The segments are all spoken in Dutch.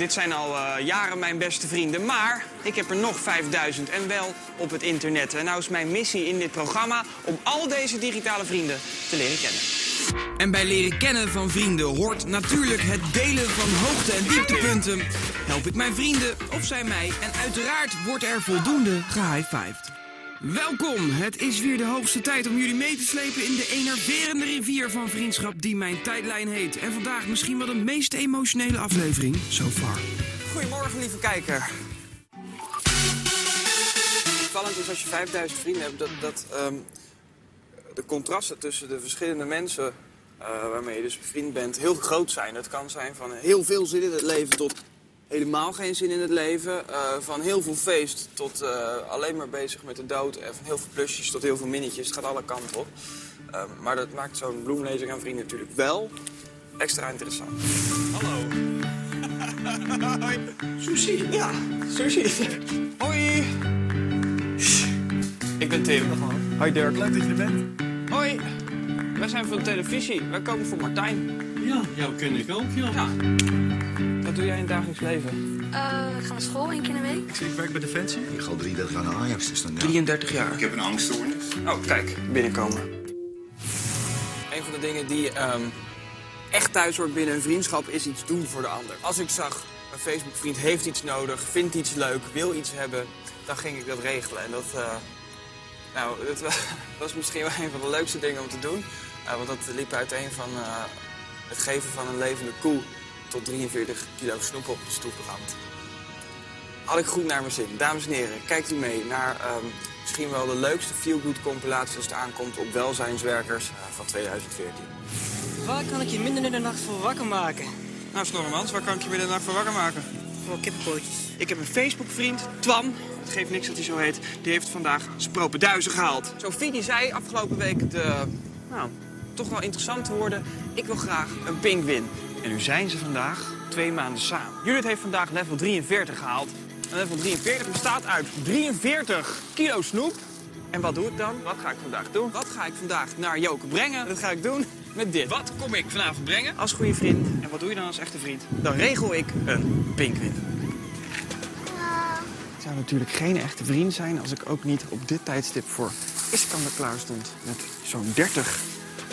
Dit zijn al eh, jaren mijn beste vrienden, maar ik heb er nog 5000 en wel op het internet. En nou is mijn missie in dit programma om al deze digitale vrienden te leren kennen. En bij leren kennen van vrienden hoort natuurlijk het delen van hoogte- en dieptepunten. Help ik mijn vrienden of zij mij en uiteraard wordt er voldoende gehighfived. Welkom, het is weer de hoogste tijd om jullie mee te slepen in de enerverende rivier van vriendschap die mijn tijdlijn heet. En vandaag misschien wel de meest emotionele aflevering so far. Goedemorgen lieve kijker. Opvallend is als je 5000 vrienden hebt dat, dat ehm, de contrasten tussen de verschillende mensen eh, waarmee je dus bevriend bent heel groot zijn. Het kan zijn van heel veel zin in het leven tot helemaal geen zin in het leven. Eh, van heel veel feest tot eh, alleen maar bezig met de dood. En van heel veel plusjes tot heel veel minnetjes. Het gaat alle kanten op. Eh, maar dat maakt zo'n bloemlezing aan vrienden natuurlijk wel extra interessant. Hallo. Hoi. Sushi. Ja, sushi. Hoi. Ik ben Tim. Hoi Dirk. Leuk dat je er bent. Hoi. Wij zijn van de televisie. Wij komen voor Martijn. Ja, jou ken ik ook, ja. Ja. Wat doe jij in het dagelijks leven? Eh, ik ga naar school één keer in de week. Ik, werk bij Defensie. Ik ga 33 jaar naar Ajax, dus dan... Ja. 33 jaar. Ik heb een angststoornis. Oh, kijk, binnenkomen. Een van de dingen die ehm, echt thuis hoort binnen een vriendschap is iets doen voor de ander. Als ik zag, een Facebook-vriend heeft iets nodig, vindt iets leuk, wil iets hebben, dan ging ik dat regelen. En dat, eh, nou, dat wa- was misschien wel een van de leukste dingen om te doen. Eh, want dat liep uiteen van eh, het geven van een levende koe tot 43 kilo snoep op de stoeprand. Had ik goed naar mijn zin. Dames en heren, kijkt u mee naar ehm, misschien wel de leukste feel-good compilatie als het aankomt op welzijnswerkers eh, van 2014. Waar kan ik je midden in de nacht voor wakker maken? Nou, Snorremans, waar kan ik je midden voor wakker maken? Voor kippenpootjes. Ik heb een Facebook-vriend, Twan. Het geeft niks dat hij zo heet. Die heeft vandaag spropenduizen gehaald. Sophie die zei afgelopen week de, nou, toch wel interessante woorden. Ik wil graag een pinguïn. En nu zijn ze vandaag twee maanden samen. Judith heeft vandaag level 43 gehaald. En level 43 bestaat uit 43 kilo snoep. En wat doe ik dan? Wat ga ik vandaag doen? Wat ga ik vandaag naar Joke brengen? Dat ga ik doen met dit. Wat kom ik vanavond brengen? Als goede vriend. En wat doe je dan als echte vriend? Dan regel ik een pinguïn. Ik zou natuurlijk geen echte vriend zijn als ik ook niet op dit tijdstip voor Iskander klaar stond met zo'n 30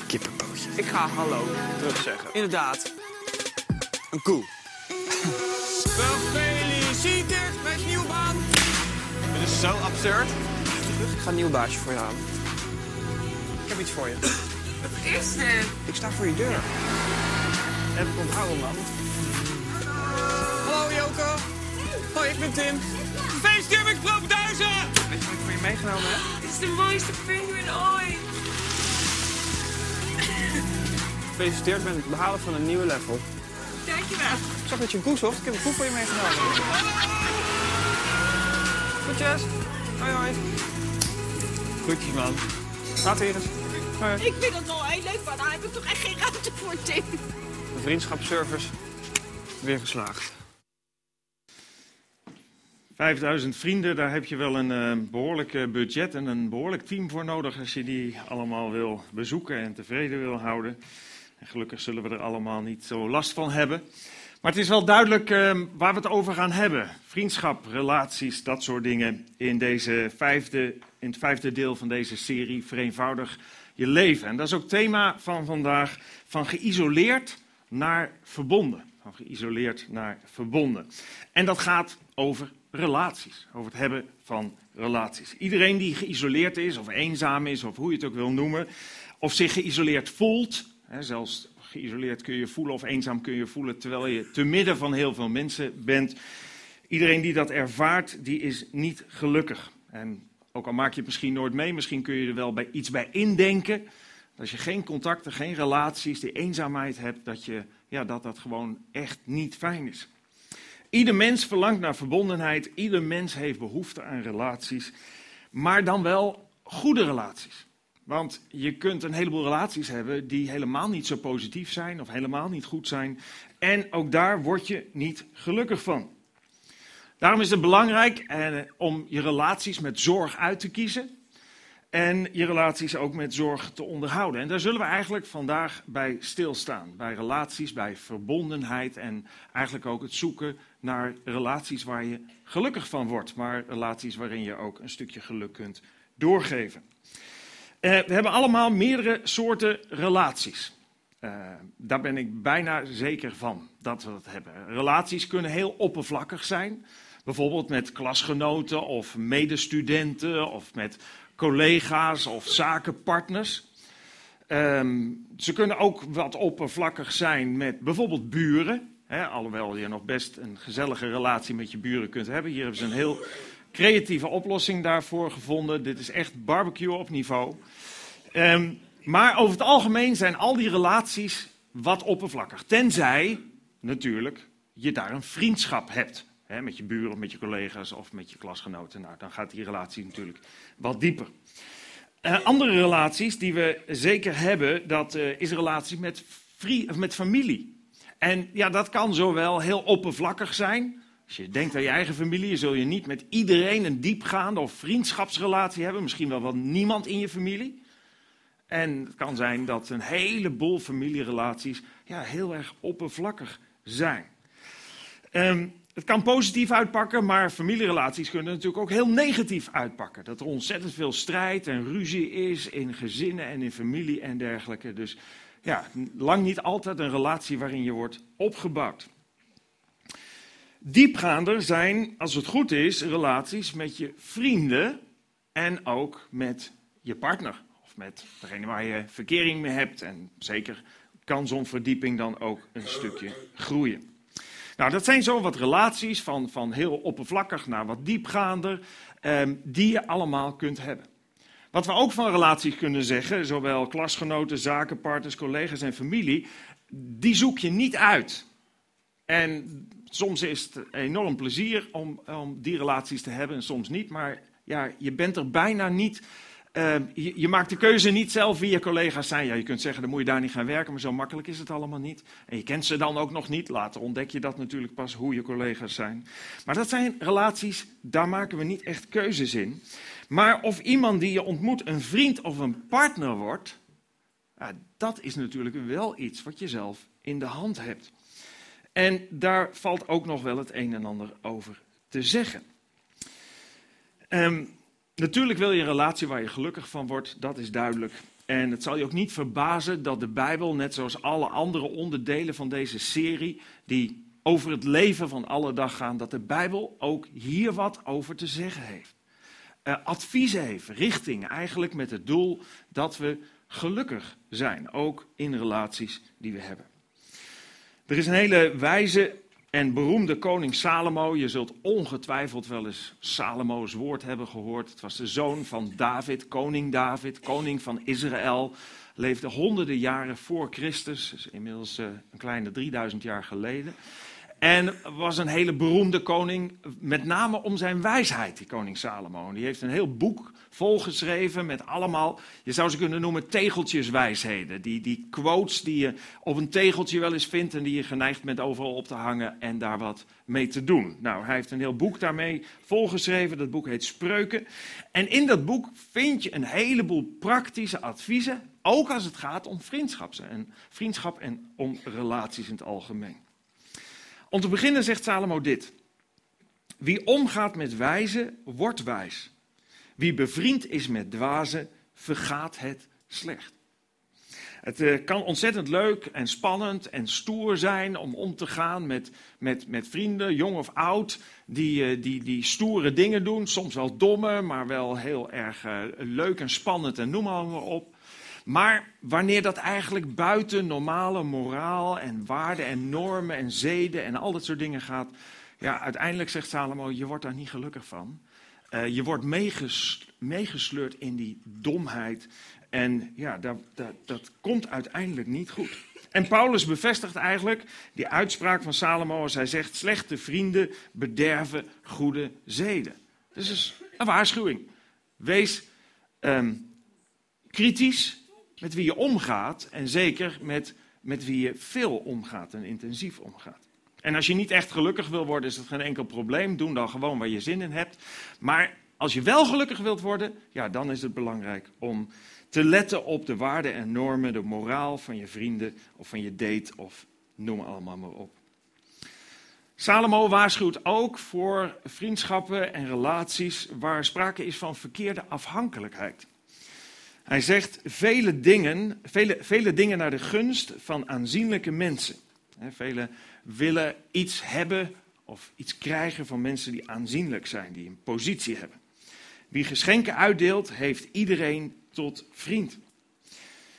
kippenpootjes. Ik ga hallo terug zeggen. Inderdaad, een koe. Gefeliciteerd met je nieuwe baan. Dit is zo absurd. Ik ga een nieuw baasje voor je halen. Ik heb iets voor je. Wat is dit? Ik sta voor je deur. Heb ik onthouden, man. Hallo, Joko. Hoi, ik ben Tim. Gefeliciteerd met je duizen! Weet je wat ik voor je meegenomen heb? Dit is de mooiste penguin ooit. Gefeliciteerd met het behalen van een nieuwe level. Dankjewel. Ik zag dat je een koe zocht. Ik heb een koe voor je meegenomen. Groetjes. Hoi, hoi. Groetjes, man. Laat weer eens. Hoi. Ik vind het wel heel leuk, maar daar heb ik toch echt geen ruimte voor, Tim. De vriendschapsservice weer geslaagd. 5000 vrienden, daar heb je wel een eh, behoorlijk eh, budget en een behoorlijk team voor nodig als je die allemaal wil bezoeken en tevreden wil houden. En gelukkig zullen we er allemaal niet zo last van hebben. Maar het is wel duidelijk eh, waar we het over gaan hebben. Vriendschap, relaties, dat soort dingen in, deze vijfde, in het vijfde deel van deze serie Vereenvoudig je leven. En dat is ook thema van vandaag, van geïsoleerd naar verbonden. Van geïsoleerd naar verbonden. En dat gaat over relaties, over het hebben van relaties. Iedereen die geïsoleerd is, of eenzaam is, of hoe je het ook wil noemen, of zich geïsoleerd voelt, zelfs geïsoleerd kun je voelen of eenzaam kun je voelen terwijl je te midden van heel veel mensen bent. Iedereen die dat ervaart, die is niet gelukkig. En ook al maak je het misschien nooit mee, misschien kun je er wel bij iets bij indenken. Als je geen contacten, geen relaties, die eenzaamheid hebt, dat, je, ja, dat dat gewoon echt niet fijn is. Ieder mens verlangt naar verbondenheid, ieder mens heeft behoefte aan relaties, maar dan wel goede relaties. Want je kunt een heleboel relaties hebben die helemaal niet zo positief zijn of helemaal niet goed zijn. En ook daar word je niet gelukkig van. Daarom is het belangrijk eh, om je relaties met zorg uit te kiezen. En je relaties ook met zorg te onderhouden. En daar zullen we eigenlijk vandaag bij stilstaan. Bij relaties, bij verbondenheid en eigenlijk ook het zoeken naar relaties waar je gelukkig van wordt, maar relaties waarin je ook een stukje geluk kunt doorgeven. Eh, we hebben allemaal meerdere soorten relaties. Uh, daar ben ik bijna zeker van dat we dat hebben. Relaties kunnen heel oppervlakkig zijn. Bijvoorbeeld met klasgenoten of medestudenten of met collega's of zakenpartners. Um, ze kunnen ook wat oppervlakkig zijn met bijvoorbeeld buren. Alhoewel je nog best een gezellige relatie met je buren kunt hebben. Hier hebben ze een heel creatieve oplossing daarvoor gevonden. Dit is echt barbecue op niveau. Um, maar over het algemeen zijn al die relaties wat oppervlakkig. Tenzij, natuurlijk, je daar een vriendschap hebt. Hè, met je buren met je collega's of met je klasgenoten. Nou, dan gaat die relatie natuurlijk wat dieper. Uh, andere relaties die we zeker hebben, dat uh, is relatie met, met familie. En ja, dat kan zowel heel oppervlakkig zijn. Als je denkt aan je eigen familie, zul je niet met iedereen een diepgaande of vriendschapsrelatie hebben. Misschien wel wel niemand in je familie. En het kan zijn dat een heleboel familierelaties ja, heel erg oppervlakkig zijn. Um, het kan positief uitpakken, maar familierelaties kunnen natuurlijk ook heel negatief uitpakken. Dat er ontzettend veel strijd en ruzie is in gezinnen en in familie en dergelijke. Dus ja, lang niet altijd een relatie waarin je wordt opgebouwd. Diepgaander zijn, als het goed is, relaties met je vrienden en ook met je partner met degene waar je verkering mee hebt. En zeker kan zo'n verdieping dan ook een stukje groeien. Nou, dat zijn zo wat relaties van, van heel oppervlakkig naar wat diepgaander, eh, die je allemaal kunt hebben. Wat we ook van relaties kunnen zeggen, zowel klasgenoten, zakenpartners, collega's en familie, die zoek je niet uit. En soms is het enorm plezier om, om die relaties te hebben en soms niet, maar ja, je bent er bijna niet Ehm, je, maakt de keuze niet zelf wie je collega's zijn. Ja, je kunt zeggen, dan moet je daar niet gaan werken, maar zo makkelijk is het allemaal niet. En je kent ze dan ook nog niet. Later ontdek je dat natuurlijk pas, hoe je collega's zijn. Maar dat zijn relaties, daar maken we niet echt keuzes in. Maar of iemand die je ontmoet een vriend of een partner wordt, dat is natuurlijk wel iets wat je zelf in de hand hebt. En daar valt ook nog wel het een en ander over te zeggen. Um, Natuurlijk wil je een relatie waar je gelukkig van wordt, dat is duidelijk. En het zal je ook niet verbazen dat de Bijbel, net zoals alle andere onderdelen van deze serie, die over het leven van alle dag gaan, dat de Bijbel ook hier wat over te zeggen heeft. Uh, adviezen heeft, richting, eigenlijk met het doel dat we gelukkig zijn, ook in relaties die we hebben. Er is een hele wijze en beroemde koning Salomo, je zult ongetwijfeld wel eens Salomo's woord hebben gehoord. Het was de zoon van David, koning David, koning van Israël. Leefde honderden jaren voor Christus, dus inmiddels uh, een kleine 3000 jaar geleden. En was een hele beroemde koning, met name om zijn wijsheid, die koning Salomo. Die heeft een heel boek volgeschreven met allemaal, je zou ze kunnen noemen, tegeltjeswijsheden. Die, die quotes die je op een tegeltje wel eens vindt en die je geneigd bent overal op te hangen en daar wat mee te doen. Nou, hij heeft een heel boek daarmee volgeschreven, dat boek heet Spreuken. En in dat boek vind je een heleboel praktische adviezen, ook als het gaat om vriendschap en, vriendschap en om relaties in het algemeen. Om te beginnen zegt Salomo dit. Wie omgaat met wijzen, wordt wijs. Wie bevriend is met dwazen, vergaat het slecht. Het uh, kan ontzettend leuk en spannend en stoer zijn om om te gaan met, met, met vrienden, jong of oud, die, uh, die, die stoere dingen doen. Soms wel domme, maar wel heel erg uh, leuk en spannend en noem maar op. Maar wanneer dat eigenlijk buiten normale moraal en waarden en normen en zeden en al dat soort dingen gaat, ja, uiteindelijk zegt Salomo, je wordt daar niet gelukkig van. Uh, je wordt meegesleurd in die domheid. En ja, dat, dat, dat komt uiteindelijk niet goed. En Paulus bevestigt eigenlijk die uitspraak van Salomo als hij zegt: slechte vrienden bederven goede zeden. Dus is een waarschuwing. Wees um, kritisch met wie je omgaat en zeker met, met wie je veel omgaat en intensief omgaat. En als je niet echt gelukkig wil worden, is dat geen enkel probleem. Doe dan gewoon waar je zin in hebt. Maar als je wel gelukkig wilt worden, ja, dan is het belangrijk om te letten op de waarden en normen, de moraal van je vrienden of van je date of noem allemaal maar op. Salomo waarschuwt ook voor vriendschappen en relaties waar sprake is van verkeerde afhankelijkheid. Hij zegt vele dingen, vele, vele dingen naar de gunst van aanzienlijke mensen. Velen willen iets hebben of iets krijgen van mensen die aanzienlijk zijn, die een positie hebben. Wie geschenken uitdeelt, heeft iedereen tot vriend.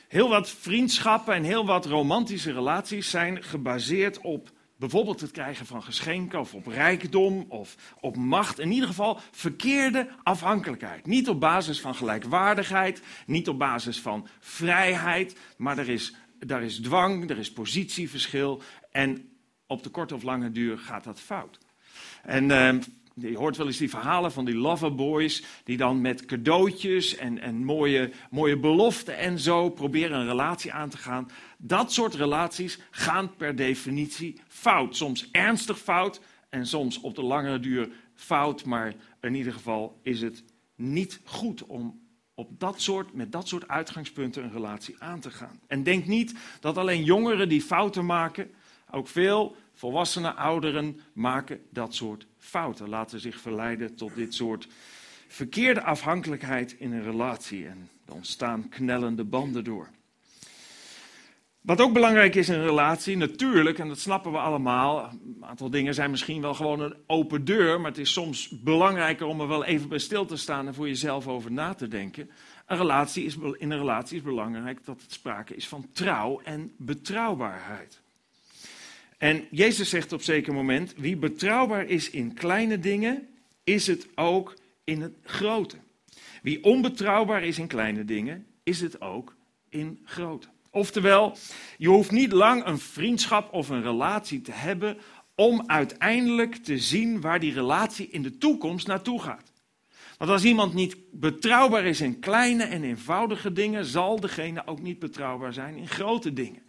Heel wat vriendschappen en heel wat romantische relaties zijn gebaseerd op bijvoorbeeld het krijgen van geschenken of op rijkdom of op macht. In ieder geval verkeerde afhankelijkheid. Niet op basis van gelijkwaardigheid, niet op basis van vrijheid, maar er is, daar is dwang, er is positieverschil en op de korte of lange duur gaat dat fout. En uh, je hoort wel eens die verhalen van die loverboys, die dan met cadeautjes en, en mooie, mooie beloften en zo proberen een relatie aan te gaan. Dat soort relaties gaan per definitie fout. Soms ernstig fout en soms op de langere duur fout, maar in ieder geval is het niet goed om op dat soort, met dat soort uitgangspunten een relatie aan te gaan. En denk niet dat alleen jongeren die fouten maken, ook veel volwassenen, ouderen maken dat soort fouten. Laten zich verleiden tot dit soort verkeerde afhankelijkheid in een relatie. En er ontstaan knellende banden door. Wat ook belangrijk is in een relatie, natuurlijk, en dat snappen we allemaal. Een aantal dingen zijn misschien wel gewoon een open deur, maar het is soms belangrijker om er wel even bij stil te staan en voor jezelf over na te denken. Een relatie is, in een relatie is belangrijk dat het sprake is van trouw en betrouwbaarheid. En Jezus zegt op zeker moment: wie betrouwbaar is in kleine dingen, is het ook in het grote. Wie onbetrouwbaar is in kleine dingen, is het ook in grote. Oftewel, je hoeft niet lang een vriendschap of een relatie te hebben om uiteindelijk te zien waar die relatie in de toekomst naartoe gaat. Want als iemand niet betrouwbaar is in kleine en eenvoudige dingen, zal degene ook niet betrouwbaar zijn in grote dingen.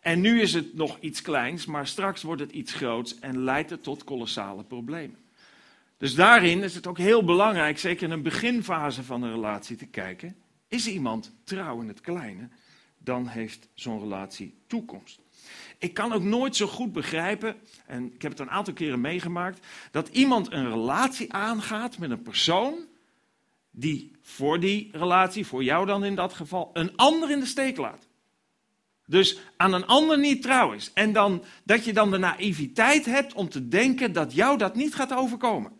En nu is het nog iets kleins, maar straks wordt het iets groots en leidt het tot kolossale problemen. Dus daarin is het ook heel belangrijk, zeker in een beginfase van een relatie, te kijken: is iemand trouw in het kleine? Dan heeft zo'n relatie toekomst. Ik kan ook nooit zo goed begrijpen, en ik heb het een aantal keren meegemaakt, dat iemand een relatie aangaat met een persoon die voor die relatie, voor jou dan in dat geval, een ander in de steek laat. Dus aan een ander niet trouw is. En dan, dat je dan de naïviteit hebt om te denken dat jou dat niet gaat overkomen.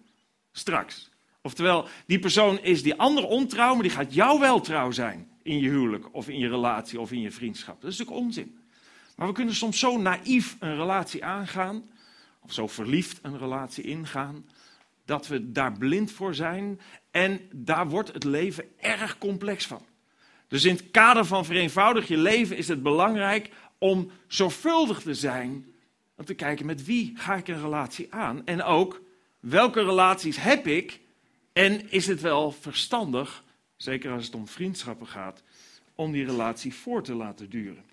Straks. Oftewel, die persoon is die ander ontrouw, maar die gaat jou wel trouw zijn. In je huwelijk, of in je relatie, of in je vriendschap. Dat is natuurlijk onzin. Maar we kunnen soms zo naïef een relatie aangaan, of zo verliefd een relatie ingaan, dat we daar blind voor zijn. En daar wordt het leven erg complex van. Dus in het kader van vereenvoudig je leven is het belangrijk om zorgvuldig te zijn. Om te kijken met wie ga ik een relatie aan. En ook welke relaties heb ik. En is het wel verstandig, zeker als het om vriendschappen gaat, om die relatie voor te laten duren.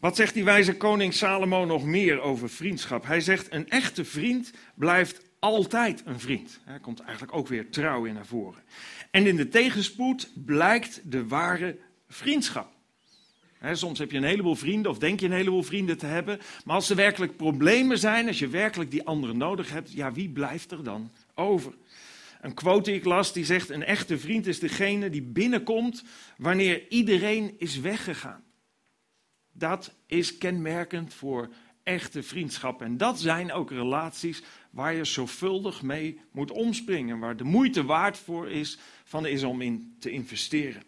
Wat zegt die wijze koning Salomo nog meer over vriendschap? Hij zegt: Een echte vriend blijft altijd een vriend. Hij komt eigenlijk ook weer trouw in naar voren. En in de tegenspoed blijkt de ware vriendschap. soms heb je een heleboel vrienden of denk je een heleboel vrienden te hebben. Maar als er werkelijk problemen zijn, als je werkelijk die anderen nodig hebt, ja, wie blijft er dan over? Een quote die ik las, die zegt: Een echte vriend is degene die binnenkomt wanneer iedereen is weggegaan. Dat is kenmerkend voor echte vriendschap. En dat zijn ook relaties waar je zorgvuldig mee moet omspringen. Waar de moeite waard voor is, van is om in te investeren.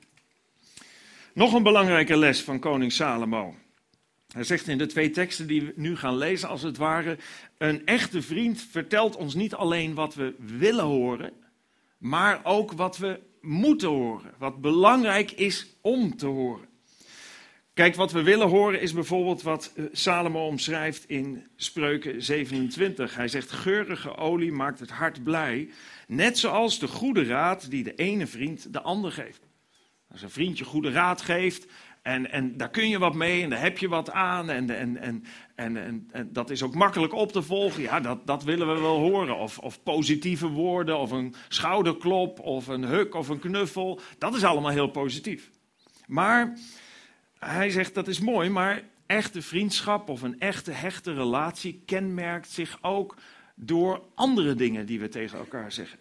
Nog een belangrijke les van koning Salomo. Hij zegt in de twee teksten die we nu gaan lezen, als het ware: Een echte vriend vertelt ons niet alleen wat we willen horen, maar ook wat we moeten horen. Wat belangrijk is om te horen. Kijk, wat we willen horen is bijvoorbeeld wat eh, Salomo omschrijft in Spreuken 27. Hij zegt: Geurige olie maakt het hart blij, net zoals de goede raad die de ene vriend de ander geeft. Als een vriendje goede raad geeft, en, en daar kun je wat mee en daar heb je wat aan. En, en, en, en, en, dat is ook makkelijk op te volgen. Ja, dat, dat willen we wel horen. Of, of positieve woorden, of een schouderklop, of een huk, of een knuffel. Dat is allemaal heel positief. Maar hij zegt dat is mooi, maar echte vriendschap of een echte hechte relatie kenmerkt zich ook door andere dingen die we tegen elkaar zeggen.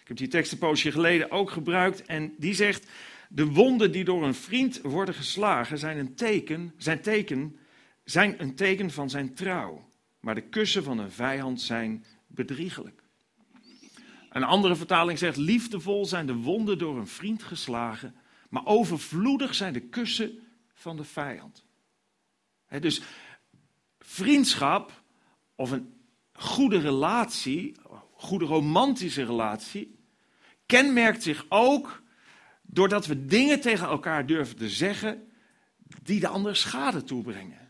Ik heb die tekst een poosje geleden ook gebruikt en die zegt: De wonden die door een vriend worden geslagen zijn een teken, zijn teken, zijn een teken van zijn trouw. Maar de kussen van een vijand zijn bedriegelijk. Een andere vertaling zegt: Liefdevol zijn de wonden door een vriend geslagen, maar overvloedig zijn de kussen van de vijand. dus vriendschap of een goede relatie, goede romantische relatie, kenmerkt zich ook doordat we dingen tegen elkaar durven te zeggen die de ander schade toebrengen.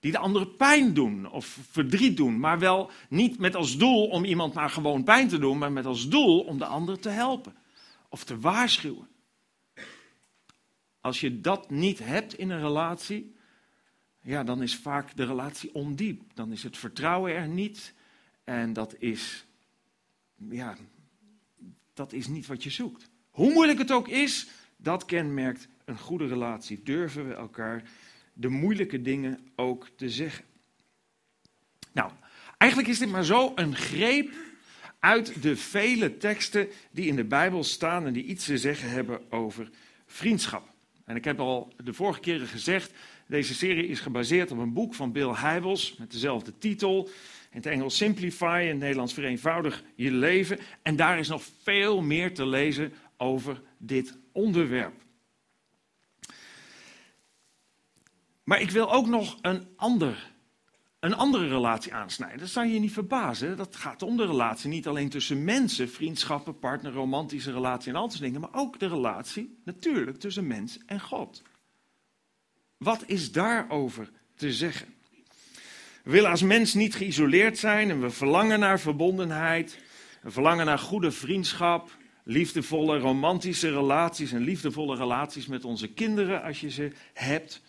Die de ander pijn doen of verdriet doen, maar wel niet met als doel om iemand maar gewoon pijn te doen, maar met als doel om de ander te helpen of te waarschuwen. Als je dat niet hebt in een relatie, ja, dan is vaak de relatie ondiep. Dan is het vertrouwen er niet en dat is, ja, dat is niet wat je zoekt. Hoe moeilijk het ook is, dat kenmerkt een goede relatie. Durven we elkaar de moeilijke dingen ook te zeggen. Nou, eigenlijk is dit maar zo een greep uit de vele teksten die in de Bijbel staan en die iets te zeggen hebben over vriendschap. En ik heb al de vorige keren gezegd, deze serie is gebaseerd op een boek van Bill Hybels met dezelfde titel. In het Engels Simplify, in het Nederlands Vereenvoudig je leven. En daar is nog veel meer te lezen over dit onderwerp. Maar ik wil ook nog een, ander, een andere relatie aansnijden. Dat zou je niet verbazen. Dat gaat om de relatie niet alleen tussen mensen, vriendschappen, partner, romantische relatie en al soort dingen. Maar ook de relatie natuurlijk tussen mens en God. Wat is daarover te zeggen? We willen als mens niet geïsoleerd zijn en we verlangen naar verbondenheid. We verlangen naar goede vriendschap, liefdevolle romantische relaties en liefdevolle relaties met onze kinderen als je ze hebt.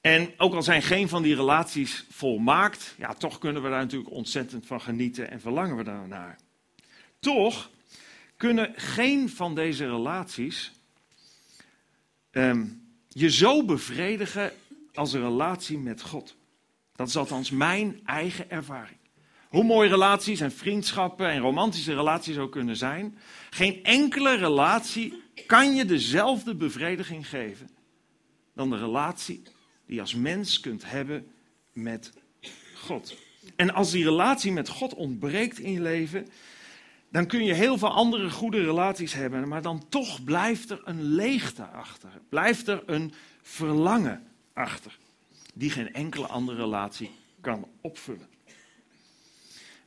En ook al zijn geen van die relaties volmaakt, ja, toch kunnen we daar natuurlijk ontzettend van genieten en verlangen we daarnaar. Toch kunnen geen van deze relaties ehm, je zo bevredigen als een relatie met God. Dat is althans mijn eigen ervaring. Hoe mooi relaties en vriendschappen en romantische relaties ook kunnen zijn, geen enkele relatie kan je dezelfde bevrediging geven dan de relatie die je als mens kunt hebben met God. En als die relatie met God ontbreekt in je leven, dan kun je heel veel andere goede relaties hebben, maar dan toch blijft er een leegte achter. Blijft er een verlangen achter, die geen enkele andere relatie kan opvullen.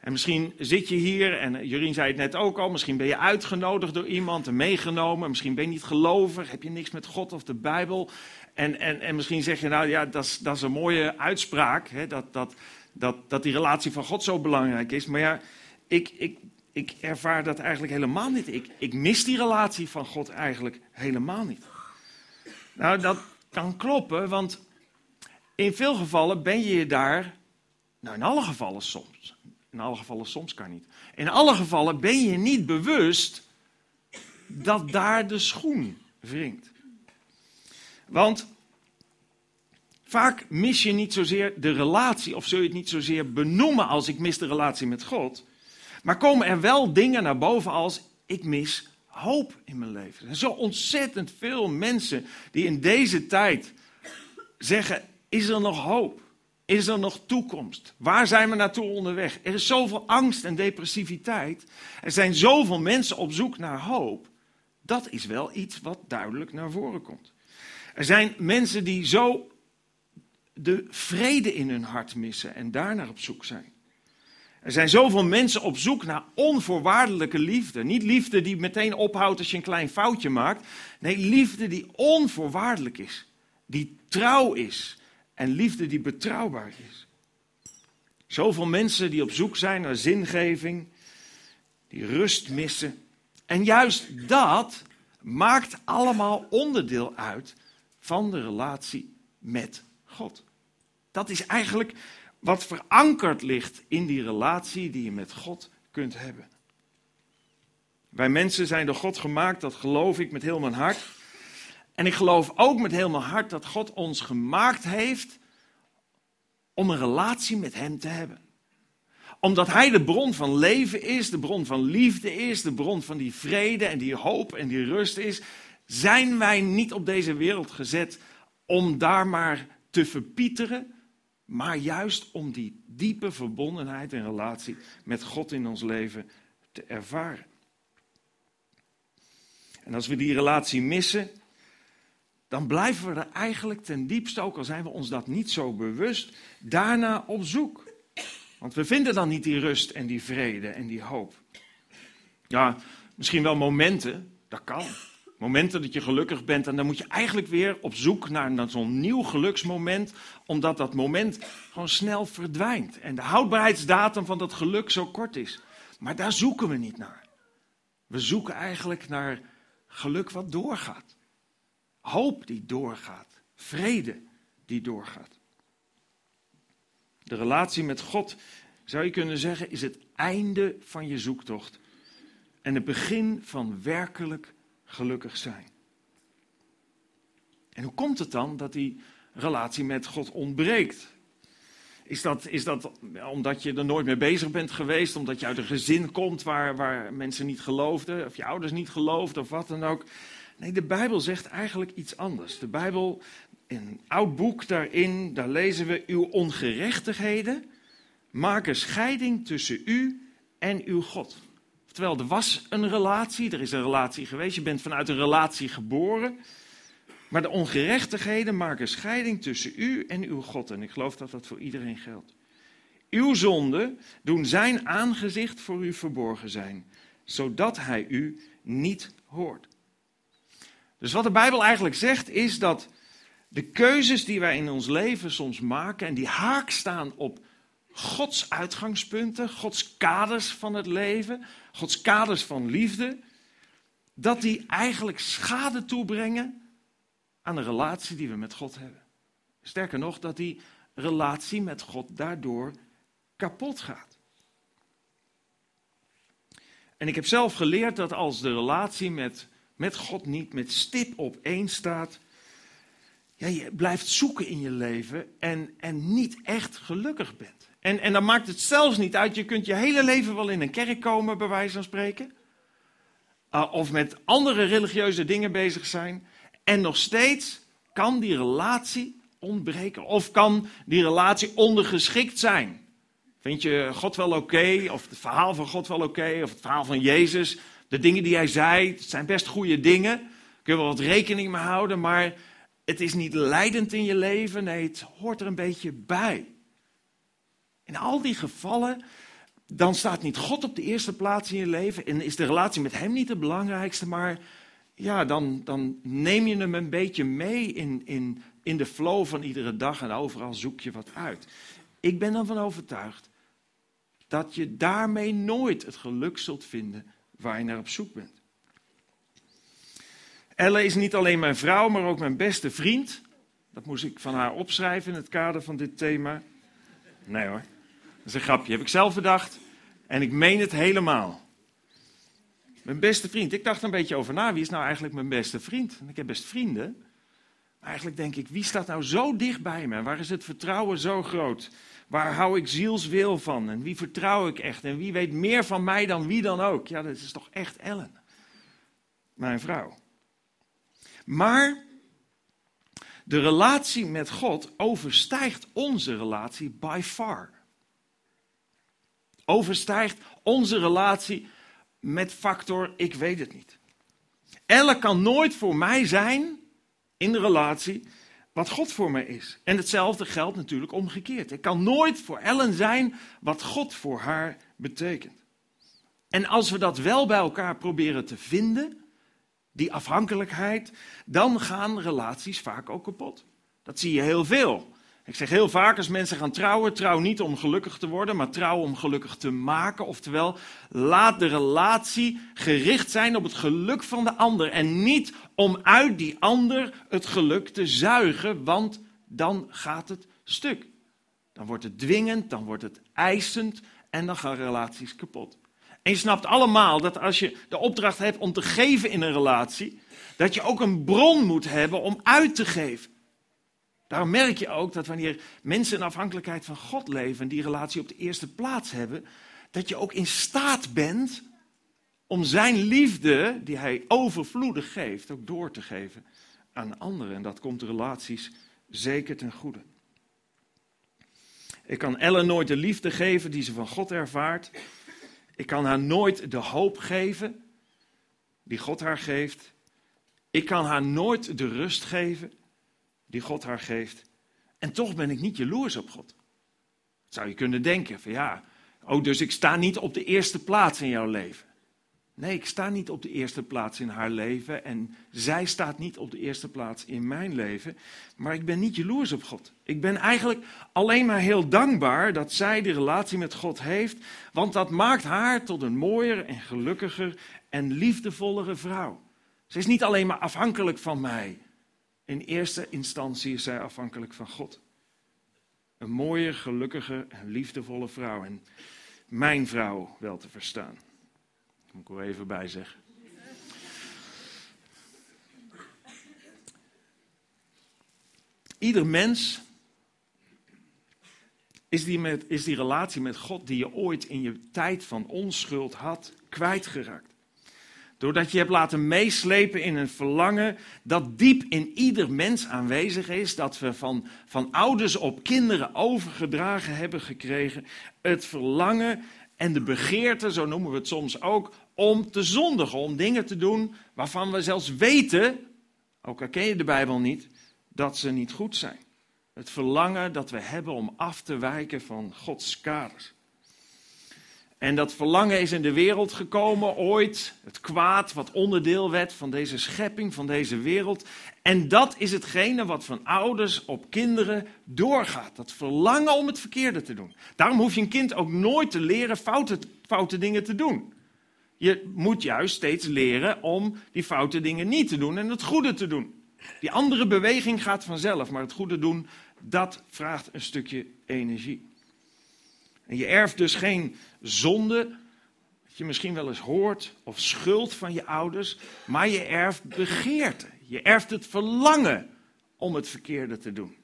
En misschien zit je hier, en Jurien zei het net ook al, misschien ben je uitgenodigd door iemand en meegenomen. Misschien ben je niet gelovig, heb je niks met God of de Bijbel. En, en, en misschien zeg je, nou ja, dat is, dat is een mooie uitspraak, hè, dat, dat, dat, dat die relatie van God zo belangrijk is. Maar ja, ik, ik, ik ervaar dat eigenlijk helemaal niet. Ik, ik mis die relatie van God eigenlijk helemaal niet. Nou, dat kan kloppen, want in veel gevallen ben je je daar, nou in alle gevallen soms, in alle gevallen soms kan niet. In alle gevallen ben je niet bewust dat daar de schoen wringt. Want vaak mis je niet zozeer de relatie, of zul je het niet zozeer benoemen als ik mis de relatie met God. Maar komen er wel dingen naar boven als ik mis hoop in mijn leven. Zijn zo ontzettend veel mensen die in deze tijd zeggen: is er nog hoop? Is er nog toekomst? Waar zijn we naartoe onderweg? Er is zoveel angst en depressiviteit. Er zijn zoveel mensen op zoek naar hoop. Dat is wel iets wat duidelijk naar voren komt. Er zijn mensen die zo de vrede in hun hart missen en daarnaar op zoek zijn. Er zijn zoveel mensen op zoek naar onvoorwaardelijke liefde. Niet liefde die meteen ophoudt als je een klein foutje maakt. Nee, liefde die onvoorwaardelijk is. Die trouw is. En liefde die betrouwbaar is. Zoveel mensen die op zoek zijn naar zingeving. Die rust missen. En juist dat maakt allemaal onderdeel uit van de relatie met God. Dat is eigenlijk wat verankerd ligt in die relatie die je met God kunt hebben. Wij mensen zijn door God gemaakt, dat geloof ik met heel mijn hart. En ik geloof ook met heel mijn hart dat God ons gemaakt heeft om een relatie met Hem te hebben. Omdat Hij de bron van leven is, de bron van liefde is, de bron van die vrede en die hoop en die rust is, zijn wij niet op deze wereld gezet om daar maar te verpieteren, maar juist om die diepe verbondenheid en relatie met God in ons leven te ervaren. En als we die relatie missen, dan blijven we er eigenlijk ten diepste, ook al zijn we ons dat niet zo bewust, daarna op zoek. Want we vinden dan niet die rust en die vrede en die hoop. Ja, misschien wel momenten, dat kan. Momenten dat je gelukkig bent en dan moet je eigenlijk weer op zoek naar zo'n nieuw geluksmoment, omdat dat moment gewoon snel verdwijnt en de houdbaarheidsdatum van dat geluk zo kort is. Maar daar zoeken we niet naar. We zoeken eigenlijk naar geluk wat doorgaat. Hoop die doorgaat. Vrede die doorgaat. De relatie met God, zou je kunnen zeggen, is het einde van je zoektocht. En het begin van werkelijk gelukkig zijn. En hoe komt het dan dat die relatie met God ontbreekt? Is dat, is dat omdat je er nooit mee bezig bent geweest, omdat je uit een gezin komt waar, waar mensen niet geloofden, of je ouders niet geloofden, of wat dan ook? Nee, de Bijbel zegt eigenlijk iets anders. De Bijbel, in een oud boek daarin, daar lezen we: Uw ongerechtigheden maken scheiding tussen u en uw God. Oftewel, er was een relatie, er is een relatie geweest, je bent vanuit een relatie geboren. Maar de ongerechtigheden maken scheiding tussen u en uw God. En ik geloof dat dat voor iedereen geldt. Uw zonden doen zijn aangezicht voor u verborgen zijn, zodat hij u niet hoort. Dus wat de Bijbel eigenlijk zegt is dat de keuzes die wij in ons leven soms maken en die haak staan op Gods uitgangspunten, Gods kaders van het leven, Gods kaders van liefde, dat die eigenlijk schade toebrengen aan de relatie die we met God hebben. Sterker nog, dat die relatie met God daardoor kapot gaat. En ik heb zelf geleerd dat als de relatie met, met God niet met stip op één staat, ja, je blijft zoeken in je leven en, en niet echt gelukkig bent. En, en dan maakt het zelfs niet uit, je kunt je hele leven wel in een kerk komen, bij wijze van spreken. Uh, of met andere religieuze dingen bezig zijn. En nog steeds kan die relatie ontbreken. Of kan die relatie ondergeschikt zijn. Vind je God wel oké? of het verhaal van God wel oké? of het verhaal van Jezus? De dingen die hij zei, zijn best goede dingen. Kun je wel wat rekening mee houden, maar het is niet leidend in je leven. Nee, het hoort er een beetje bij. In al die gevallen, dan staat niet God op de eerste plaats in je leven en is de relatie met Hem niet het belangrijkste, maar ja, dan, dan neem je hem een beetje mee in, in, in de flow van iedere dag en overal zoek je wat uit. Ik ben ervan overtuigd dat je daarmee nooit het geluk zult vinden waar je naar op zoek bent. Elle is niet alleen mijn vrouw, maar ook mijn beste vriend. Dat moest ik van haar opschrijven in het kader van dit thema. Nee hoor, dat is een grapje. Heb ik zelf bedacht en ik meen het helemaal. Mijn beste vriend. Ik dacht een beetje over na. Wie is nou eigenlijk mijn beste vriend? ik heb best vrienden. Maar eigenlijk denk ik, wie staat nou zo dicht bij me? Waar is het vertrouwen zo groot? Waar hou ik zielswil van? En wie vertrouw ik echt? En wie weet meer van mij dan wie dan ook? Ja, dat is toch echt Ellen. Mijn vrouw. Maar de relatie met God overstijgt onze relatie by far. Overstijgt onze relatie met factor ik weet het niet. Elle kan nooit voor mij zijn in de relatie wat God voor mij is. En hetzelfde geldt natuurlijk omgekeerd. Ik kan nooit voor Ellen zijn wat God voor haar betekent. En als we dat wel bij elkaar proberen te vinden, die afhankelijkheid, dan gaan relaties vaak ook kapot. Dat zie je heel veel. Ik zeg heel vaak als mensen gaan trouwen, trouw niet om gelukkig te worden, maar trouw om gelukkig te maken. Oftewel, laat de relatie gericht zijn op het geluk van de ander en niet om uit die ander het geluk te zuigen, want dan gaat het stuk. Dan wordt het dwingend, dan wordt het eisend en dan gaan relaties kapot. En je snapt allemaal dat als je de opdracht hebt om te geven in een relatie, dat je ook een bron moet hebben om uit te geven. Daarom merk je ook dat wanneer mensen in afhankelijkheid van God leven en die relatie op de eerste plaats hebben, dat je ook in staat bent om zijn liefde, die hij overvloedig geeft, ook door te geven aan anderen. En dat komt de relaties zeker ten goede. Ik kan Ellen nooit de liefde geven die ze van God ervaart. Ik kan haar nooit de hoop geven die God haar geeft. Ik kan haar nooit de rust geven die God haar geeft. En toch ben ik niet jaloers op God. Zou je kunnen denken van ja, oh dus ik sta niet op de eerste plaats in jouw leven. Nee, ik sta niet op de eerste plaats in haar leven en zij staat niet op de eerste plaats in mijn leven. Maar ik ben niet jaloers op God. Ik ben eigenlijk alleen maar heel dankbaar dat zij de relatie met God heeft, want dat maakt haar tot een mooier en gelukkiger en liefdevollere vrouw. Ze is niet alleen maar afhankelijk van mij. In eerste instantie is zij afhankelijk van God. Een mooie, gelukkige en liefdevolle vrouw. En mijn vrouw wel te verstaan. Dat moet ik er even bij zeggen. Ieder mens is die, met, is die relatie met God die je ooit in je tijd van onschuld had, kwijtgeraakt. Doordat je hebt laten meeslepen in een verlangen dat diep in ieder mens aanwezig is, dat we van, van ouders op kinderen overgedragen hebben gekregen. Het verlangen en de begeerte, zo noemen we het soms ook, om te zondigen, om dingen te doen waarvan we zelfs weten, ook al ken je de Bijbel niet, dat ze niet goed zijn. Het verlangen dat we hebben om af te wijken van Gods kaders. En dat verlangen is in de wereld gekomen ooit, het kwaad wat onderdeel werd van deze schepping, van deze wereld. En dat is hetgene wat van ouders op kinderen doorgaat. Dat verlangen om het verkeerde te doen. Daarom hoef je een kind ook nooit te leren foute, dingen te doen. Je moet juist steeds leren om die foute dingen niet te doen en het goede te doen. Die andere beweging gaat vanzelf, maar het goede doen, dat vraagt een stukje energie. En je erft dus geen zonde, dat je misschien wel eens hoort, of schuld van je ouders, maar je erft begeerte. Je erft het verlangen om het verkeerde te doen.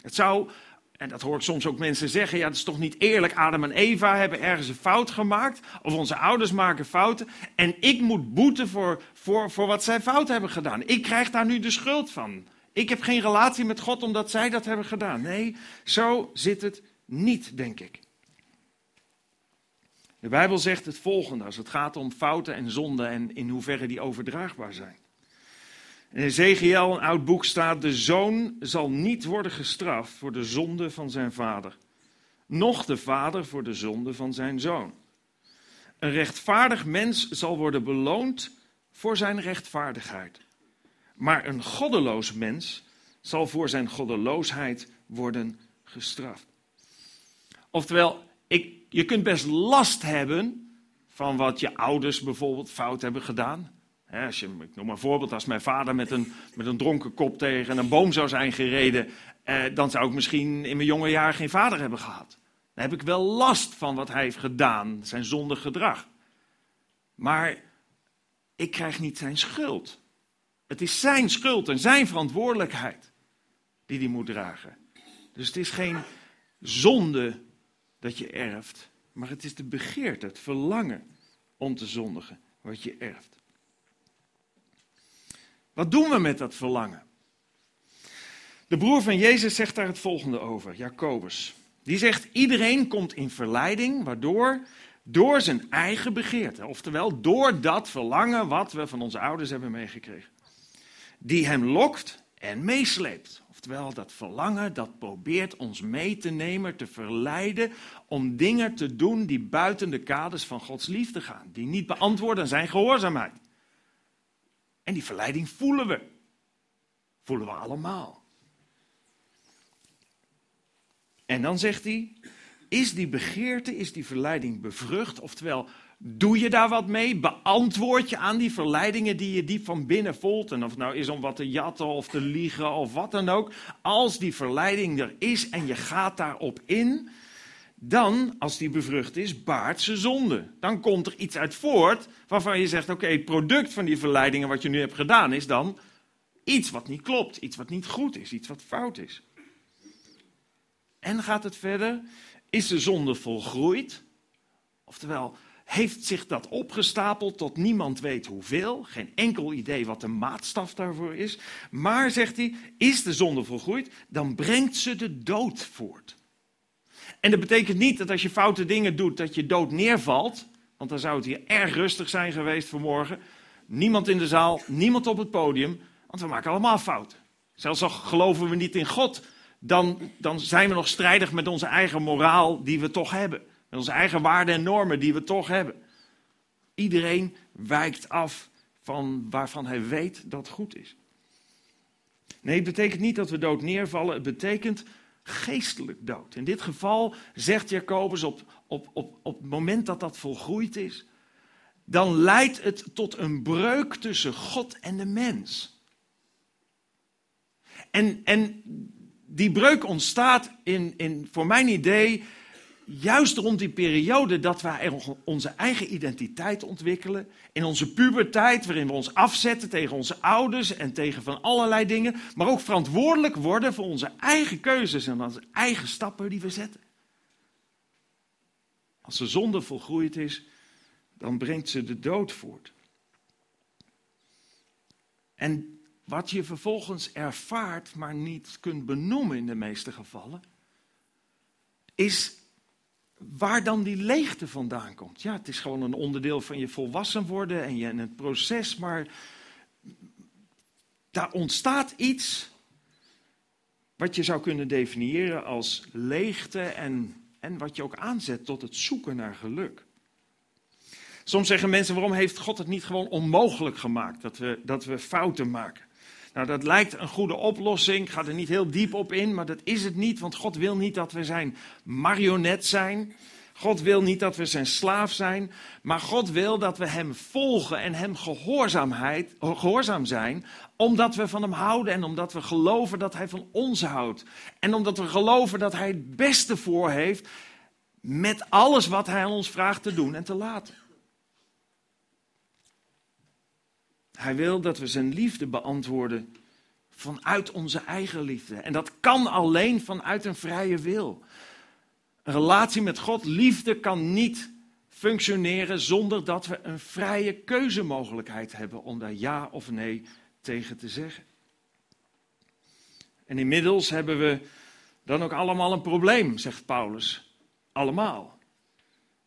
Het zou, en dat hoor ik soms ook mensen zeggen, ja, het is toch niet eerlijk, Adam en Eva hebben ergens een fout gemaakt, of onze ouders maken fouten, en ik moet boeten voor, voor, voor wat zij fout hebben gedaan. Ik krijg daar nu de schuld van. Ik heb geen relatie met God omdat zij dat hebben gedaan. Nee, zo zit het niet, denk ik. De Bijbel zegt het volgende als het gaat om fouten en zonden en in hoeverre die overdraagbaar zijn. In Ezekiel, een oud boek, staat: De zoon zal niet worden gestraft voor de zonde van zijn vader, noch de vader voor de zonde van zijn zoon. Een rechtvaardig mens zal worden beloond voor zijn rechtvaardigheid, maar een goddeloos mens zal voor zijn goddeloosheid worden gestraft. Oftewel, ik, je kunt best last hebben van wat je ouders bijvoorbeeld fout hebben gedaan. als je, ik noem maar een voorbeeld, als mijn vader met een, met een dronken kop tegen een boom zou zijn gereden, eh, dan zou ik misschien in mijn jonge jaar geen vader hebben gehad. Dan heb ik wel last van wat hij heeft gedaan, zijn zondig gedrag. Maar ik krijg niet zijn schuld. Het is zijn schuld en zijn verantwoordelijkheid die hij moet dragen. Dus het is geen zonde dat je erft, maar het is de begeerte, het verlangen om te zondigen wat je erft. Wat doen we met dat verlangen? De broer van Jezus zegt daar het volgende over, Jacobus. Die zegt: iedereen komt in verleiding, waardoor door zijn eigen begeerte, oftewel door dat verlangen wat we van onze ouders hebben meegekregen, die hem lokt en meesleept. Oftewel, dat verlangen dat probeert ons mee te nemen, te verleiden om dingen te doen die buiten de kaders van Gods liefde gaan. Die niet beantwoorden zijn gehoorzaamheid. En die verleiding voelen we. Voelen we allemaal. En dan zegt hij, is die begeerte, is die verleiding bevrucht? Oftewel, Doe je daar wat mee? Beantwoord je aan die verleidingen die je diep van binnen voelt? En of het nou is om wat te jatten of te liegen of wat dan ook. Als die verleiding er is en je gaat daarop in, dan, als die bevrucht is, baart ze zonde. Dan komt er iets uit voort waarvan je zegt: oké, het product van die verleidingen wat je nu hebt gedaan is dan Iets wat niet klopt, iets wat niet goed is, iets wat fout is. En gaat het verder? Is de zonde volgroeid? Oftewel, heeft zich dat opgestapeld tot niemand weet hoeveel? Geen enkel idee wat de maatstaf daarvoor is. Maar, zegt hij, is de zonde volgroeid, dan brengt ze de dood voort. En dat betekent niet dat als je foute dingen doet, dat je dood neervalt. Want dan zou het hier erg rustig zijn geweest vanmorgen. Niemand in de zaal, niemand op het podium, want we maken allemaal fouten. Zelfs al geloven we niet in God, dan, dan zijn we nog strijdig met onze eigen moraal die we toch hebben. Onze eigen waarden en normen die we toch hebben. Iedereen wijkt af van waarvan hij weet dat goed is. Nee, het betekent niet dat we dood neervallen. Het betekent geestelijk dood. In dit geval zegt Jacobus op, op, op, op het moment dat dat volgroeid is, dan leidt het tot een breuk tussen God en de mens. En, en die breuk ontstaat in, in, voor mijn idee, juist rond die periode dat wij onze eigen identiteit ontwikkelen. In onze puberteit, waarin we ons afzetten tegen onze ouders en tegen van allerlei dingen. Maar ook verantwoordelijk worden voor onze eigen keuzes en onze eigen stappen die we zetten. Als de zonde volgroeid is, dan brengt ze de dood voort. En wat je vervolgens ervaart, maar niet kunt benoemen in de meeste gevallen, is waar dan die leegte vandaan komt. Ja, het is gewoon een onderdeel van je volwassen worden en je in het proces, maar daar ontstaat iets wat je zou kunnen definiëren als leegte en, en wat je ook aanzet tot het zoeken naar geluk. Soms zeggen mensen, waarom heeft God het niet gewoon onmogelijk gemaakt dat we, dat we fouten maken? Nou, dat lijkt een goede oplossing. Ik ga er niet heel diep op in, maar dat is het niet. Want God wil niet dat we zijn marionet zijn. God wil niet dat we zijn slaaf zijn. Maar God wil dat we Hem volgen en Hem gehoorzaamheid, gehoorzaam zijn. Omdat we van Hem houden en omdat we geloven dat Hij van ons houdt. En omdat we geloven dat Hij het beste voor heeft met alles wat Hij aan ons vraagt te doen en te laten. Hij wil dat we zijn liefde beantwoorden vanuit onze eigen liefde. En dat kan alleen vanuit een vrije wil. Een relatie met God, liefde, kan niet functioneren zonder dat we een vrije keuzemogelijkheid hebben om daar ja of nee tegen te zeggen. En inmiddels hebben we dan ook allemaal een probleem, zegt Paulus. Allemaal.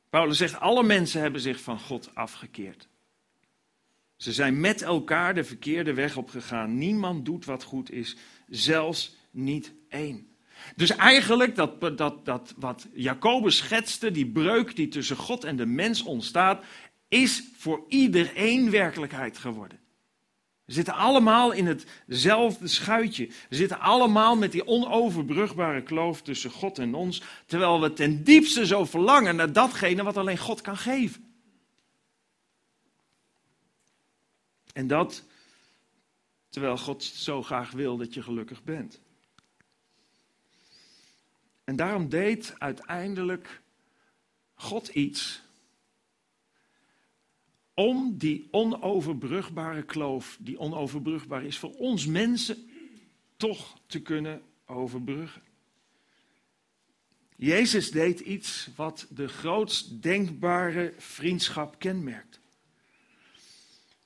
Paulus zegt, alle mensen hebben zich van God afgekeerd. Ze zijn met elkaar de verkeerde weg opgegaan. Niemand doet wat goed is, zelfs niet één. Dus eigenlijk dat, dat, dat wat Jacobus schetste, die breuk die tussen God en de mens ontstaat, is voor iedereen werkelijkheid geworden. We zitten allemaal in hetzelfde schuitje. We zitten allemaal met die onoverbrugbare kloof tussen God en ons, terwijl we ten diepste zo verlangen naar datgene wat alleen God kan geven. En dat terwijl God zo graag wil dat je gelukkig bent. En daarom deed uiteindelijk God iets om die onoverbrugbare kloof, die onoverbrugbaar is voor ons mensen, toch te kunnen overbruggen. Jezus deed iets wat de grootst denkbare vriendschap kenmerkt.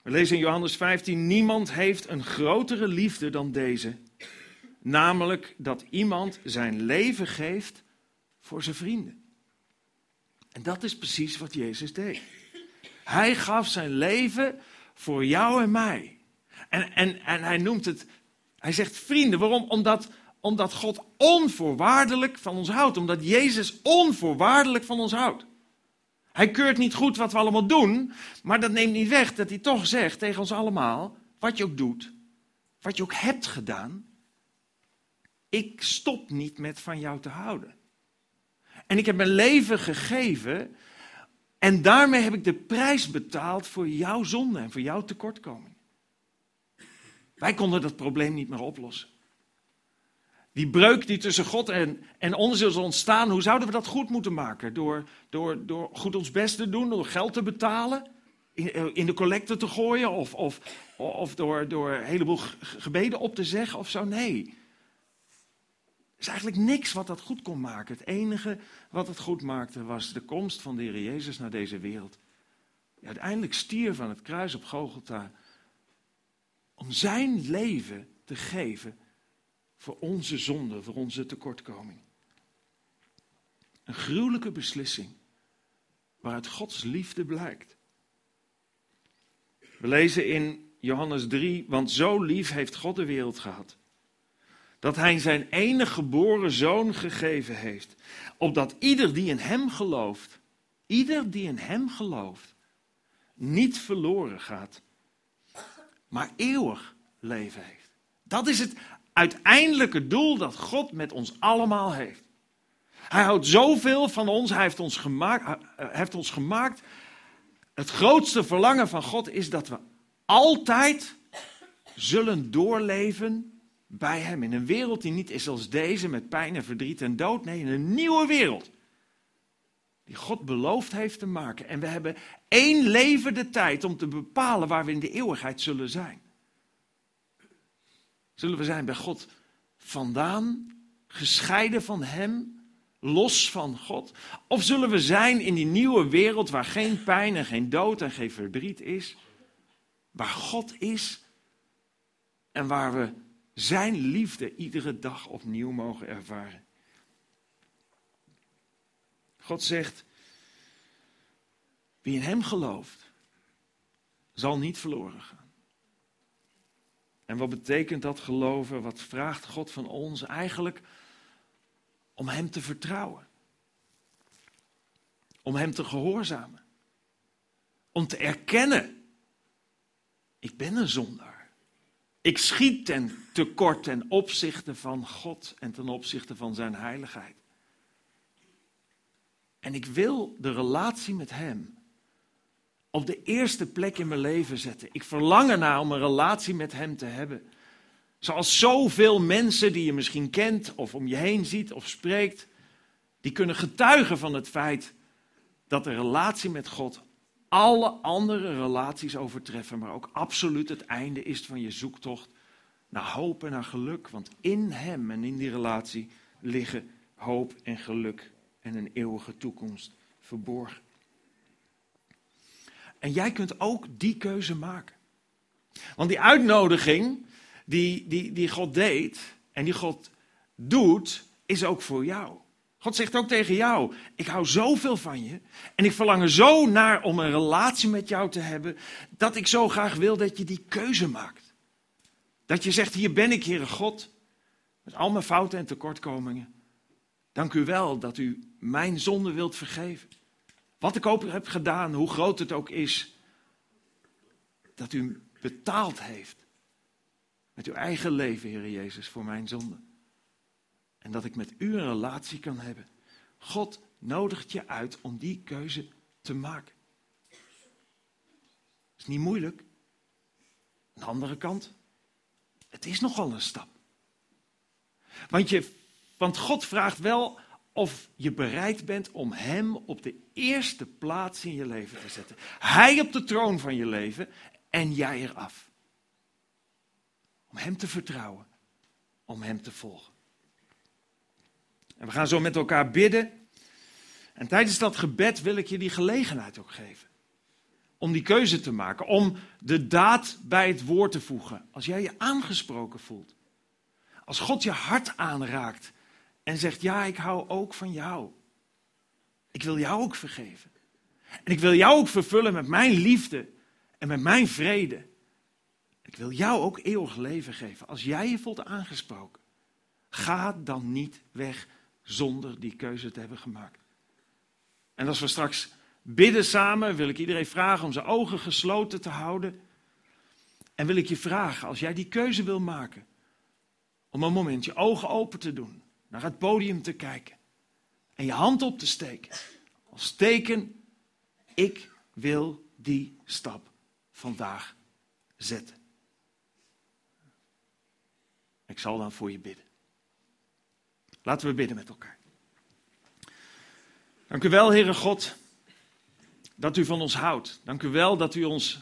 We lezen in Johannes 15, niemand heeft een grotere liefde dan deze. Namelijk dat iemand zijn leven geeft voor zijn vrienden. En dat is precies wat Jezus deed. Hij gaf zijn leven voor jou en mij. En, en, en hij noemt het, hij zegt vrienden. Waarom? Omdat, omdat God onvoorwaardelijk van ons houdt. Omdat Jezus onvoorwaardelijk van ons houdt. Hij keurt niet goed wat we allemaal doen, maar dat neemt niet weg dat hij toch zegt tegen ons allemaal, wat je ook doet, wat je ook hebt gedaan, ik stop niet met van jou te houden. En ik heb mijn leven gegeven en daarmee heb ik de prijs betaald voor jouw zonde en voor jouw tekortkoming. Wij konden dat probleem niet meer oplossen. Die breuk die tussen God en, en ons is ontstaan, hoe zouden we dat goed moeten maken? Door, door, door goed ons best te doen, door geld te betalen? in, in de collecte te gooien of, of, of door, door een heleboel ge- gebeden op te zeggen of zo. Nee. Er is eigenlijk niks wat dat goed kon maken. Het enige wat het goed maakte was de komst van de Heer Jezus naar deze wereld. Die uiteindelijk stierf aan het kruis op Golgotha. Om zijn leven te geven voor onze zonde, voor onze tekortkoming. Een gruwelijke beslissing waaruit Gods liefde blijkt. We lezen in Johannes 3, want zo lief heeft God de wereld gehad. Dat hij zijn enige geboren zoon gegeven heeft. Opdat ieder die in hem gelooft, ieder die in hem gelooft, niet verloren gaat, maar eeuwig leven heeft. Dat is het uiteindelijke doel dat God met ons allemaal heeft. Hij houdt zoveel van ons, hij heeft ons gemaakt. hij heeft ons gemaakt. Het grootste verlangen van God is dat we altijd zullen doorleven bij Hem. In een wereld die niet is als deze, met pijn en verdriet en dood. Nee, in een nieuwe wereld. Die God beloofd heeft te maken. En we hebben één leven de tijd om te bepalen waar we in de eeuwigheid zullen zijn. Zullen we zijn bij God vandaan, gescheiden van Hem, los van God? Of zullen we zijn in die nieuwe wereld waar geen pijn en geen dood en geen verdriet is? Waar God is en waar we Zijn liefde iedere dag opnieuw mogen ervaren. God zegt, wie in Hem gelooft, zal niet verloren gaan. En wat betekent dat geloven? Wat vraagt God van ons eigenlijk? Om Hem te vertrouwen. Om Hem te gehoorzamen. Om te erkennen, ik ben een zondaar. Ik schiet ten tekort ten opzichte van God en ten opzichte van Zijn heiligheid. En ik wil de relatie met Hem op de eerste plek in mijn leven zetten. Ik verlang ernaar om een relatie met Hem te hebben. Zoals zoveel mensen die je misschien kent of om je heen ziet of spreekt, die kunnen getuigen van het feit dat de relatie met God alle andere relaties overtreffen, maar ook absoluut het einde is van je zoektocht naar hoop en naar geluk. Want in Hem en in die relatie liggen hoop en geluk en een eeuwige toekomst verborgen. En jij kunt ook die keuze maken. Want die uitnodiging die, die, die God deed en die God doet, is ook voor jou. God zegt ook tegen jou: Ik hou zoveel van je en ik verlang er zo naar om een relatie met jou te hebben, dat ik zo graag wil dat je die keuze maakt. Dat je zegt: Hier ben ik, Heere God, met al mijn fouten en tekortkomingen. Dank u wel dat u mijn zonde wilt vergeven. Wat ik ook heb gedaan, hoe groot het ook is, dat u betaald heeft met uw eigen leven, Heer Jezus, voor mijn zonde. En dat ik met u een relatie kan hebben. God nodigt je uit om die keuze te maken. is niet moeilijk. Aan de andere kant, het is nogal een stap. Want, je, want God vraagt wel of je bereid bent om Hem op de eerste plaats in je leven te zetten. Hij op de troon van je leven en jij eraf. Om Hem te vertrouwen, om Hem te volgen. En we gaan zo met elkaar bidden. En tijdens dat gebed wil ik je die gelegenheid ook geven. Om die keuze te maken, om de daad bij het woord te voegen. Als jij je aangesproken voelt. Als God je hart aanraakt en zegt: Ja, ik hou ook van jou. Ik wil jou ook vergeven. En ik wil jou ook vervullen met mijn liefde en met mijn vrede. Ik wil jou ook eeuwig leven geven. Als jij je voelt aangesproken, ga dan niet weg zonder die keuze te hebben gemaakt. En als we straks bidden samen, wil ik iedereen vragen om zijn ogen gesloten te houden. En wil ik je vragen, als jij die keuze wil maken, om een moment je ogen open te doen, naar het podium te kijken en je hand op te steken. Als teken, ik wil die stap vandaag zetten. Ik zal dan voor je bidden. Laten we bidden met elkaar. Dank u wel, Heere God, dat u van ons houdt. Dank u wel dat u ons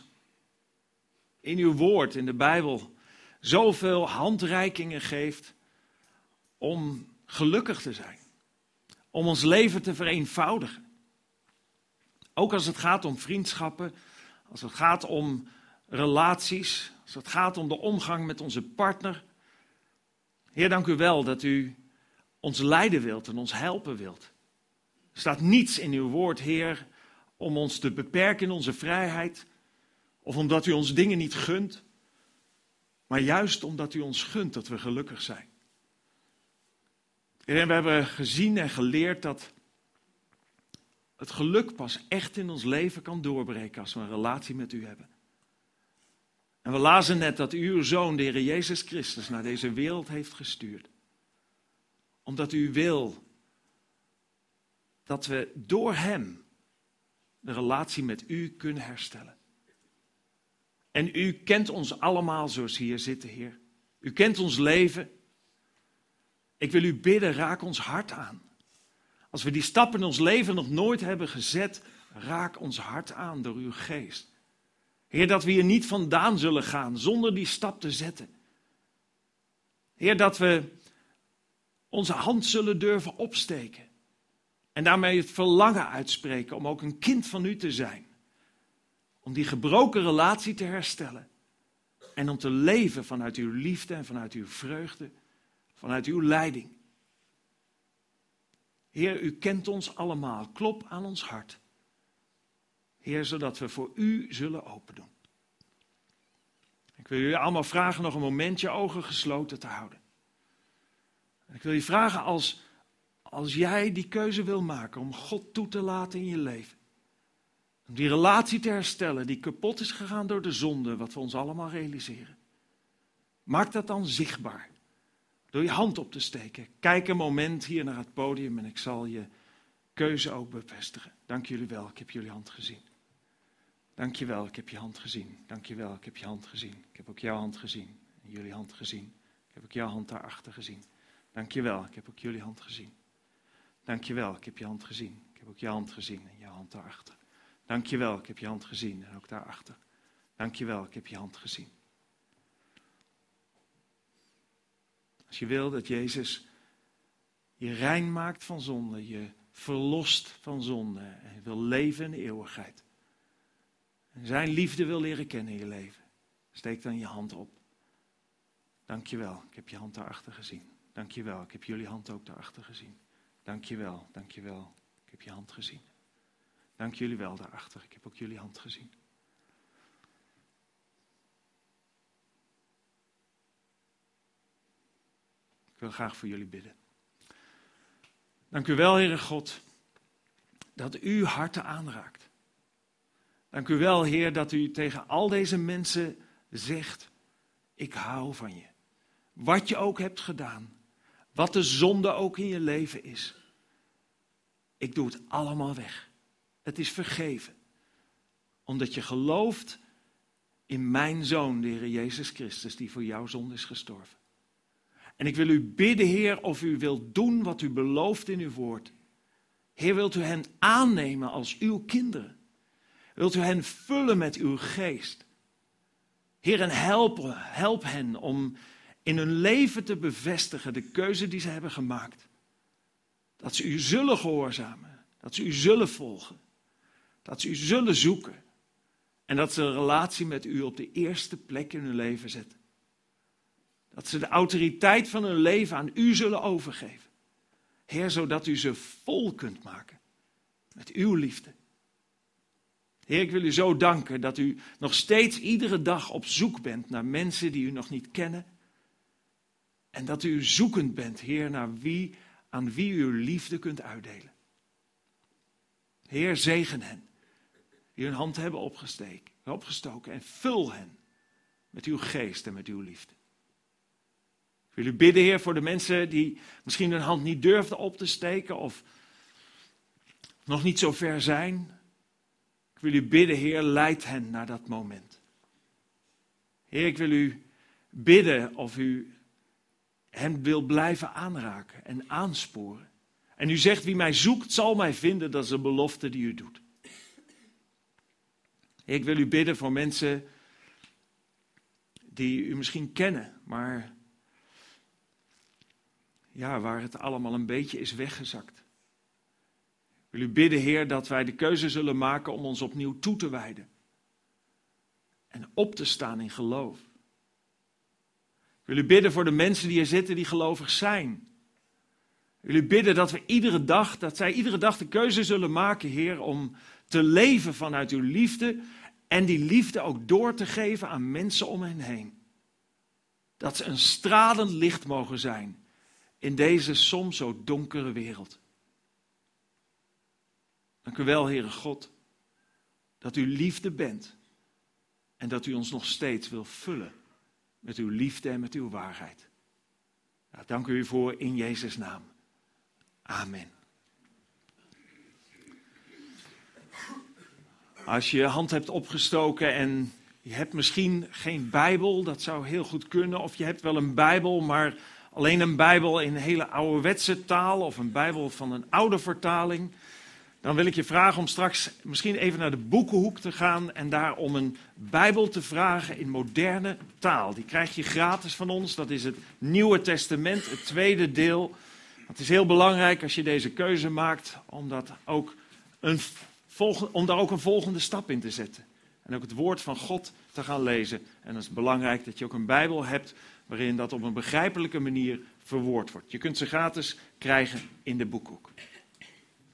in uw woord, in de Bijbel, zoveel handreikingen geeft om gelukkig te zijn. Om ons leven te vereenvoudigen. Ook als het gaat om vriendschappen, als het gaat om relaties, als het gaat om de omgang met onze partner. Heer, dank u wel dat u ons leiden wilt en ons helpen wilt. Er staat niets in uw woord, Heer, om ons te beperken in onze vrijheid, of omdat u ons dingen niet gunt, maar juist omdat u ons gunt dat we gelukkig zijn. We hebben gezien en geleerd dat het geluk pas echt in ons leven kan doorbreken als we een relatie met u hebben. En we lazen net dat u uw zoon, de Heer Jezus Christus, naar deze wereld heeft gestuurd. Omdat u wil dat we door Hem de relatie met u kunnen herstellen. En u kent ons allemaal zoals hier zitten, Heer. U kent ons leven. Ik wil u bidden, raak ons hart aan. Als we die stappen in ons leven nog nooit hebben gezet, raak ons hart aan door uw geest. Heer, dat we hier niet vandaan zullen gaan zonder die stap te zetten. Heer, dat we onze hand zullen durven opsteken. En daarmee het verlangen uitspreken om ook een kind van u te zijn. Om die gebroken relatie te herstellen. En om te leven vanuit uw liefde en vanuit uw vreugde, vanuit uw leiding. Heer, u kent ons allemaal. Klop aan ons hart. Heer, zodat we voor u zullen open doen. Ik wil jullie allemaal vragen nog een momentje ogen gesloten te houden. Ik wil je vragen als, als jij die keuze wil maken om God toe te laten in je leven. Om die relatie te herstellen die kapot is gegaan door de zonde, wat we ons allemaal realiseren. Maak dat dan zichtbaar. Door je hand op te steken. Kijk een moment hier naar het podium en ik zal je keuze ook bevestigen. Dank jullie wel, ik heb jullie hand gezien. Dank je wel, ik heb je hand gezien. Dank je wel, ik heb je hand gezien. Ik heb ook jouw hand gezien. En jullie hand gezien. Ik heb ook jouw hand daarachter gezien. Dank je wel, ik heb ook jullie hand gezien. Dank je wel, ik heb je hand gezien. Ik heb ook jouw hand gezien en jouw hand daarachter. Dank je wel, ik heb je hand gezien en ook daarachter. Dank je wel, ik heb je hand gezien. Als je wil dat Jezus je rein maakt van zonde, je verlost van zonde en wil leven in de eeuwigheid. En zijn liefde wil leren kennen in je leven. Steek dan je hand op. Dank je wel, ik heb je hand daarachter gezien. Dank je wel, ik heb jullie hand ook daarachter gezien. Dank je wel, dank je wel, ik heb je hand gezien. Dank jullie wel daarachter, ik heb ook jullie hand gezien. Ik wil graag voor jullie bidden. Dank u wel, Heere God, dat u harten aanraakt. Dank u wel, Heer, dat u tegen al deze mensen zegt: Ik hou van je. Wat je ook hebt gedaan, wat de zonde ook in je leven is. Ik doe het allemaal weg. Het is vergeven. Omdat je gelooft in mijn zoon, de Heer Jezus Christus, die voor jouw zonde is gestorven. En ik wil u bidden, Heer, of u wilt doen wat u belooft in uw woord. Heer, wilt u hen aannemen als uw kinderen? Wilt u hen vullen met uw geest? Heer, en help, help hen om in hun leven te bevestigen de keuze die ze hebben gemaakt. Dat ze u zullen gehoorzamen, dat ze u zullen volgen, dat ze u zullen zoeken en dat ze een relatie met u op de eerste plek in hun leven zetten. Dat ze de autoriteit van hun leven aan u zullen overgeven. Heer, zodat u ze vol kunt maken met uw liefde. Heer, ik wil u zo danken dat u nog steeds iedere dag op zoek bent naar mensen die u nog niet kennen. En dat u zoekend bent, Heer, naar wie, aan wie u uw liefde kunt uitdelen. Heer, zegen hen die hun hand hebben opgestoken en vul hen met uw geest en met uw liefde. Wil u bidden, Heer, voor de mensen die misschien hun hand niet durfden op te steken of nog niet zo ver zijn. Ik wil u bidden, Heer, leid hen naar dat moment. Heer, ik wil u bidden of u hen wil blijven aanraken en aansporen. En u zegt, wie mij zoekt, zal mij vinden. Dat is een belofte die u doet. Ik wil u bidden voor mensen die u misschien kennen, maar ja, waar het allemaal een beetje is weggezakt. Wil u bidden, Heer, dat wij de keuze zullen maken om ons opnieuw toe te wijden. En op te staan in geloof. Ik wil u bidden voor de mensen die hier zitten die gelovig zijn. Wil u bidden dat we iedere dag, dat zij iedere dag de keuze zullen maken, Heer, om te leven vanuit uw liefde en die liefde ook door te geven aan mensen om hen heen. Dat ze een stralend licht mogen zijn in deze soms zo donkere wereld. Dank u wel, Heere God, dat u liefde bent en dat u ons nog steeds wil vullen met uw liefde en met uw waarheid. Nou, dank u voor in Jezus' naam. Amen. Als je je hand hebt opgestoken en je hebt misschien geen Bijbel, dat zou heel goed kunnen. Of je hebt wel een Bijbel, maar alleen een Bijbel in hele ouderwetse taal of een Bijbel van een oude vertaling. Dan wil ik je vragen om straks misschien even naar de boekenhoek te gaan en daar om een Bijbel te vragen in moderne taal. Die krijg je gratis van ons. Dat is het Nieuwe Testament, het tweede deel. Het is heel belangrijk als je deze keuze maakt om, dat ook een om daar ook een volgende stap in te zetten. En ook het woord van God te gaan lezen. En het is belangrijk dat je ook een Bijbel hebt waarin dat op een begrijpelijke manier verwoord wordt. Je kunt ze gratis krijgen in de boekhoek.